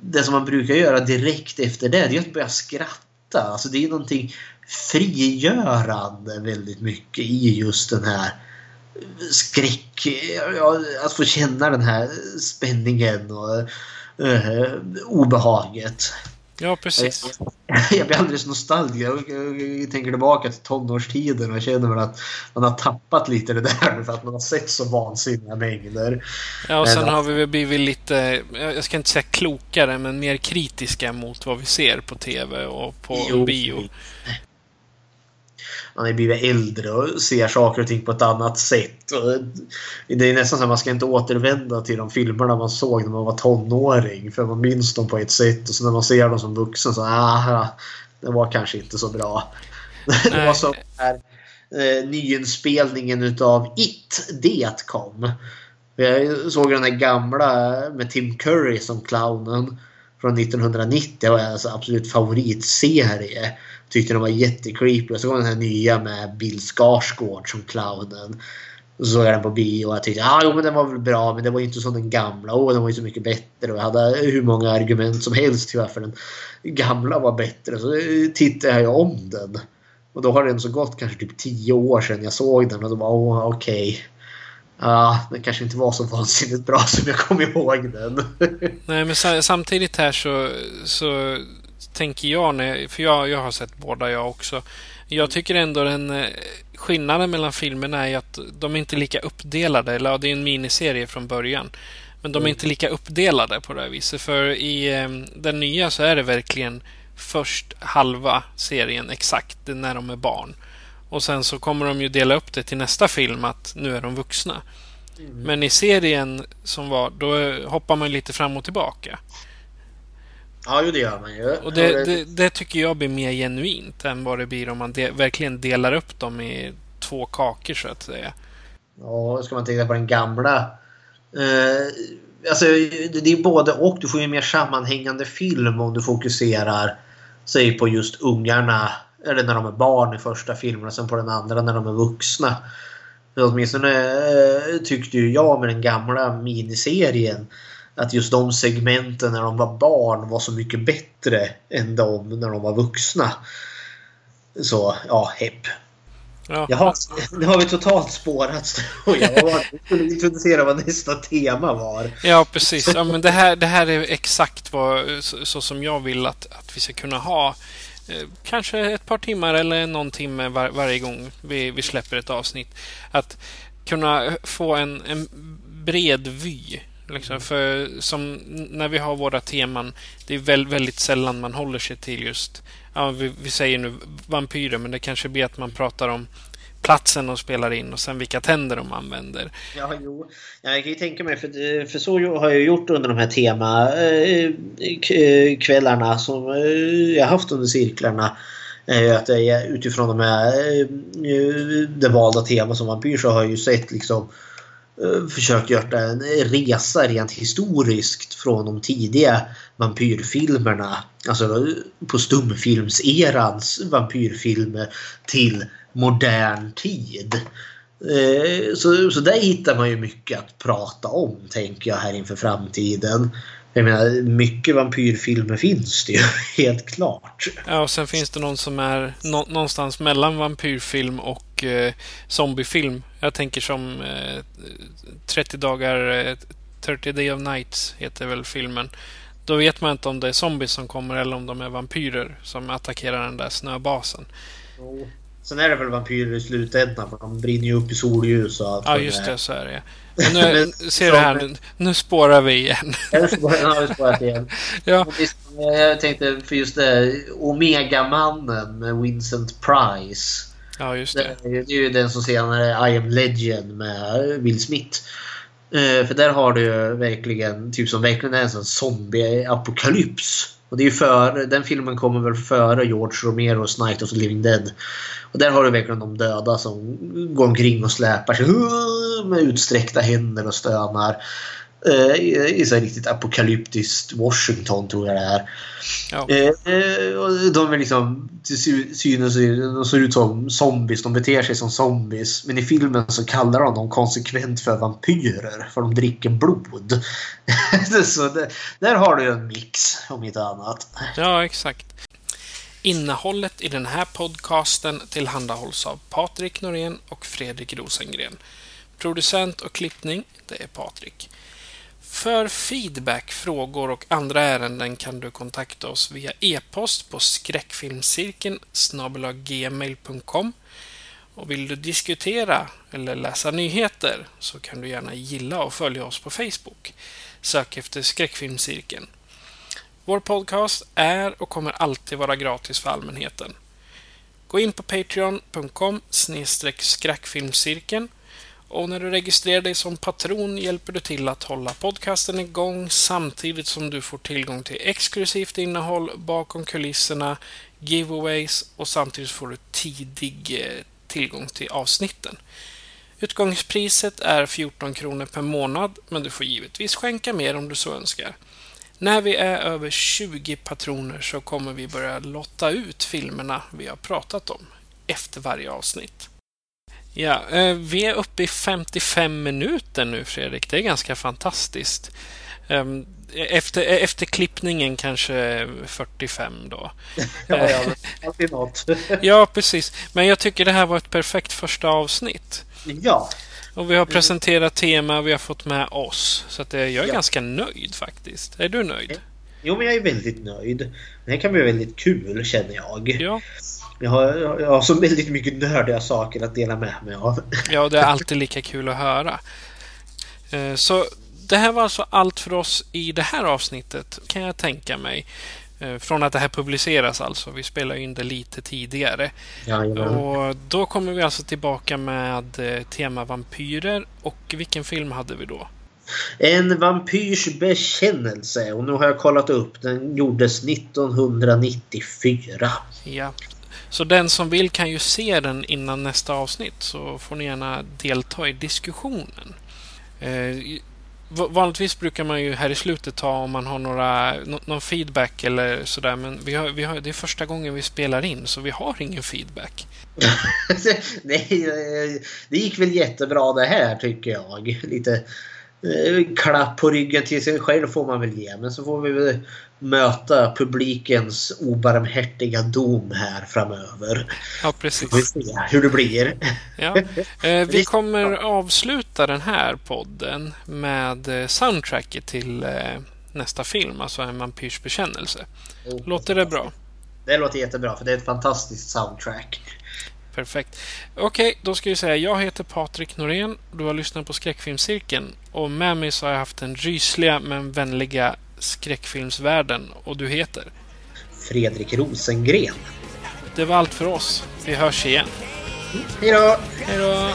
Det som man brukar göra direkt efter det, det är att börja skratta. Alltså det är någonting frigörande väldigt mycket i just den här skräck. Ja, att få känna den här spänningen och uh, obehaget. Ja, precis. Jag blir alldeles nostalgisk. Jag, jag tänker tillbaka till tonårstiden och känner väl att man har tappat lite det där för att man har sett så vansinniga mängder. Ja, och sen Men- har vi väl blivit lite, jag ska inte säga klokare, men mer kritiska mot vad vi ser på TV och på Jo. bio. Man har blivit äldre och ser saker och ting på ett annat sätt. Det är nästan så att man ska inte återvända till de filmerna man såg när man var tonåring. För man minns dem på ett sätt och så när man ser dem som vuxen så ah, det var kanske inte så bra. Det var Nej. som här eh, nyinspelningen utav It, det kom. Jag såg den där gamla med Tim Curry som clownen från 1990. Det var alltså absolut favoritserie. Tyckte den var jättecreepy. Och så kom den här nya med Bill Skarsgård som clownen. Och så såg jag den på bio och jag tyckte ah, jo, men den var väl bra men det var inte som den gamla. Åh, den var ju så mycket bättre. Och jag hade hur många argument som helst till varför den gamla var bättre. Så tittade jag om den. Och då har det så gått kanske typ tio år sedan jag såg den och då var åh okej. Okay. Ja, den kanske inte var så vansinnigt bra som jag kom ihåg den. Nej, men samtidigt här så, så tänker jag, när, för jag, jag har sett båda jag också. Jag tycker ändå den eh, skillnaden mellan filmerna är att de är inte lika uppdelade. Eller det är en miniserie från början. Men de är mm. inte lika uppdelade på det här viset. För i eh, den nya så är det verkligen först halva serien exakt när de är barn. Och sen så kommer de ju dela upp det till nästa film att nu är de vuxna. Mm. Men i serien som var, då hoppar man lite fram och tillbaka. Ja, jo, det gör man ju. Och det, det, det, tycker jag blir mer genuint än vad det blir om man de, verkligen delar upp dem i två kakor så att säga. Ja, ska man tänka på den gamla. Eh, alltså, det är både och. Du får ju mer sammanhängande film om du fokuserar säg på just ungarna. Eller när de är barn i första filmen och sen på den andra när de är vuxna. Åtminstone eh, tyckte ju jag med den gamla miniserien att just de segmenten när de var barn var så mycket bättre än de när de var vuxna. Så, ja, hepp. Ja. Jaha, nu har vi totalt spårat. Jag skulle introducera vad nästa tema var. Ja, precis. Ja, men det, här, det här är exakt vad, så, så som jag vill att, att vi ska kunna ha. Eh, kanske ett par timmar eller någon timme var, varje gång vi, vi släpper ett avsnitt. Att kunna få en, en bred vy Liksom, för som när vi har våra teman, det är väldigt, väldigt sällan man håller sig till just, ja, vi, vi, säger nu vampyrer, men det kanske blir att man pratar om platsen de spelar in och sen vilka tänder de använder. Ja, jo. Jag kan ju tänka mig, för, för så har jag gjort under de här temakvällarna eh, eh, som eh, jag haft under cirklarna. Att jag, utifrån de här, det valda temat som vampyr så har jag ju sett liksom Eh, Eh, försökt göra en resa rent historiskt från de tidiga vampyrfilmerna. Alltså på stumfilmserans vampyrfilmer till modern tid. Eh, så, så där hittar man ju mycket att prata om tänker jag här inför framtiden. Jag menar, mycket vampyrfilmer finns det ju, helt klart. Ja, och sen finns det någon som är nå någonstans mellan vampyrfilm och eh, zombiefilm. Jag tänker som eh, 30 dagar, eh, 30 Day of Nights heter väl filmen. Då vet man inte om det är zombies som kommer eller om de är vampyrer som attackerar den där snöbasen. Jo. Sen är det väl vampyrer i slutändan för de brinner ju upp i solljus och allt Ja, just det. Så är det. Men nu, Men, ser du här, nu, nu spårar vi igen. Ja, nu har vi spårat igen. ja. Jag tänkte för just det, Omega-mannen med Vincent Price. Ja, just det. Det är ju den som senare I am Legend med Will Smith. Eh, för där har du ju verkligen, typ som verkligen är en sån zombie-apokalyps. Och det är för, den filmen kommer väl före George Romeros Night of the Living Dead. Och där har du verkligen de döda som går omkring och släpar sig med utsträckta händer och stönar. Eh, I så riktigt apokalyptiskt Washington tror jag det är. Ja. Eh, de är liksom till synes de ser ut som zombies. De beter sig som zombies. Men i filmen så kallar de dem konsekvent för vampyrer. För de dricker blod. så det, där har du en mix om inte annat. Ja, exakt. Innehållet i den här podcasten tillhandahålls av Patrik Norén och Fredrik Rosengren. Producent och klippning, det är Patrik. För feedback, frågor och andra ärenden kan du kontakta oss via e-post på skräckfilmscirkeln gmail.com och vill du diskutera eller läsa nyheter så kan du gärna gilla och följa oss på Facebook. Sök efter Skräckfilmscirkeln. Vår podcast är och kommer alltid vara gratis för allmänheten. Gå in på patreon.com skräckfilmscirkeln och när du registrerar dig som patron hjälper du till att hålla podcasten igång samtidigt som du får tillgång till exklusivt innehåll bakom kulisserna, giveaways och samtidigt får du tidig eh, tillgång till avsnitten. Utgångspriset är 14 kronor per månad, men du får givetvis skänka mer om du så önskar. När vi är över 20 patroner så kommer vi börja lotta ut filmerna vi har pratat om efter varje avsnitt. Ja, eh, vi är uppe i 55 minuter nu Fredrik. Det är ganska fantastiskt. Ehm, efter, efter klippningen kanske 45 då. ja, ja, alltid något. ja, precis. Men jag tycker det här var ett perfekt första avsnitt. Ja. Och vi har presenterat tema, vi har fått med oss. Så att jag är ja. ganska nöjd faktiskt. Är du nöjd? Jo, men jag är väldigt nöjd. Det här kan bli väldigt kul känner jag. Ja. Jag har, jag har så väldigt mycket nördiga saker att dela med mig av. Ja, det är alltid lika kul att höra. Eh, så det här var alltså allt för oss i det här avsnittet, kan jag tänka mig. Eh, från att det här publiceras alltså. Vi spelar in det lite tidigare. Jajamän. Och då kommer vi alltså tillbaka med eh, tema vampyrer. Och vilken film hade vi då? En vampyrs bekännelse. Och nu har jag kollat upp. Den gjordes 1994. Ja. Så den som vill kan ju se den innan nästa avsnitt. Så får ni gärna delta i diskussionen. Eh, Vanligtvis brukar man ju här i slutet ta om man har några, någon feedback eller sådär. Men vi har, vi har, det är första gången vi spelar in så vi har ingen feedback. Nej, det gick väl jättebra det här tycker jag. Lite klapp på ryggen till sig själv får man väl ge. Men så får vi väl möta publikens obarmhärtiga dom här framöver. Ja, precis. Vi får se hur det blir. Ja. Eh, vi kommer avsluta den här podden med eh, soundtracket till nästa film, alltså En vampyrs bekännelse. Oh, låter det bra? Det låter jättebra, för det är ett fantastiskt soundtrack. Perfekt. Okej, okay, då ska vi säga jag heter Patrik Norén. Du har lyssnat på Skräckfilmscirkeln. Och med mig så har jag haft den rysliga men vänliga skräckfilmsvärlden. Och du heter? Fredrik Rosengren. Det var allt för oss. Vi hörs igen. Hej då! Hej då!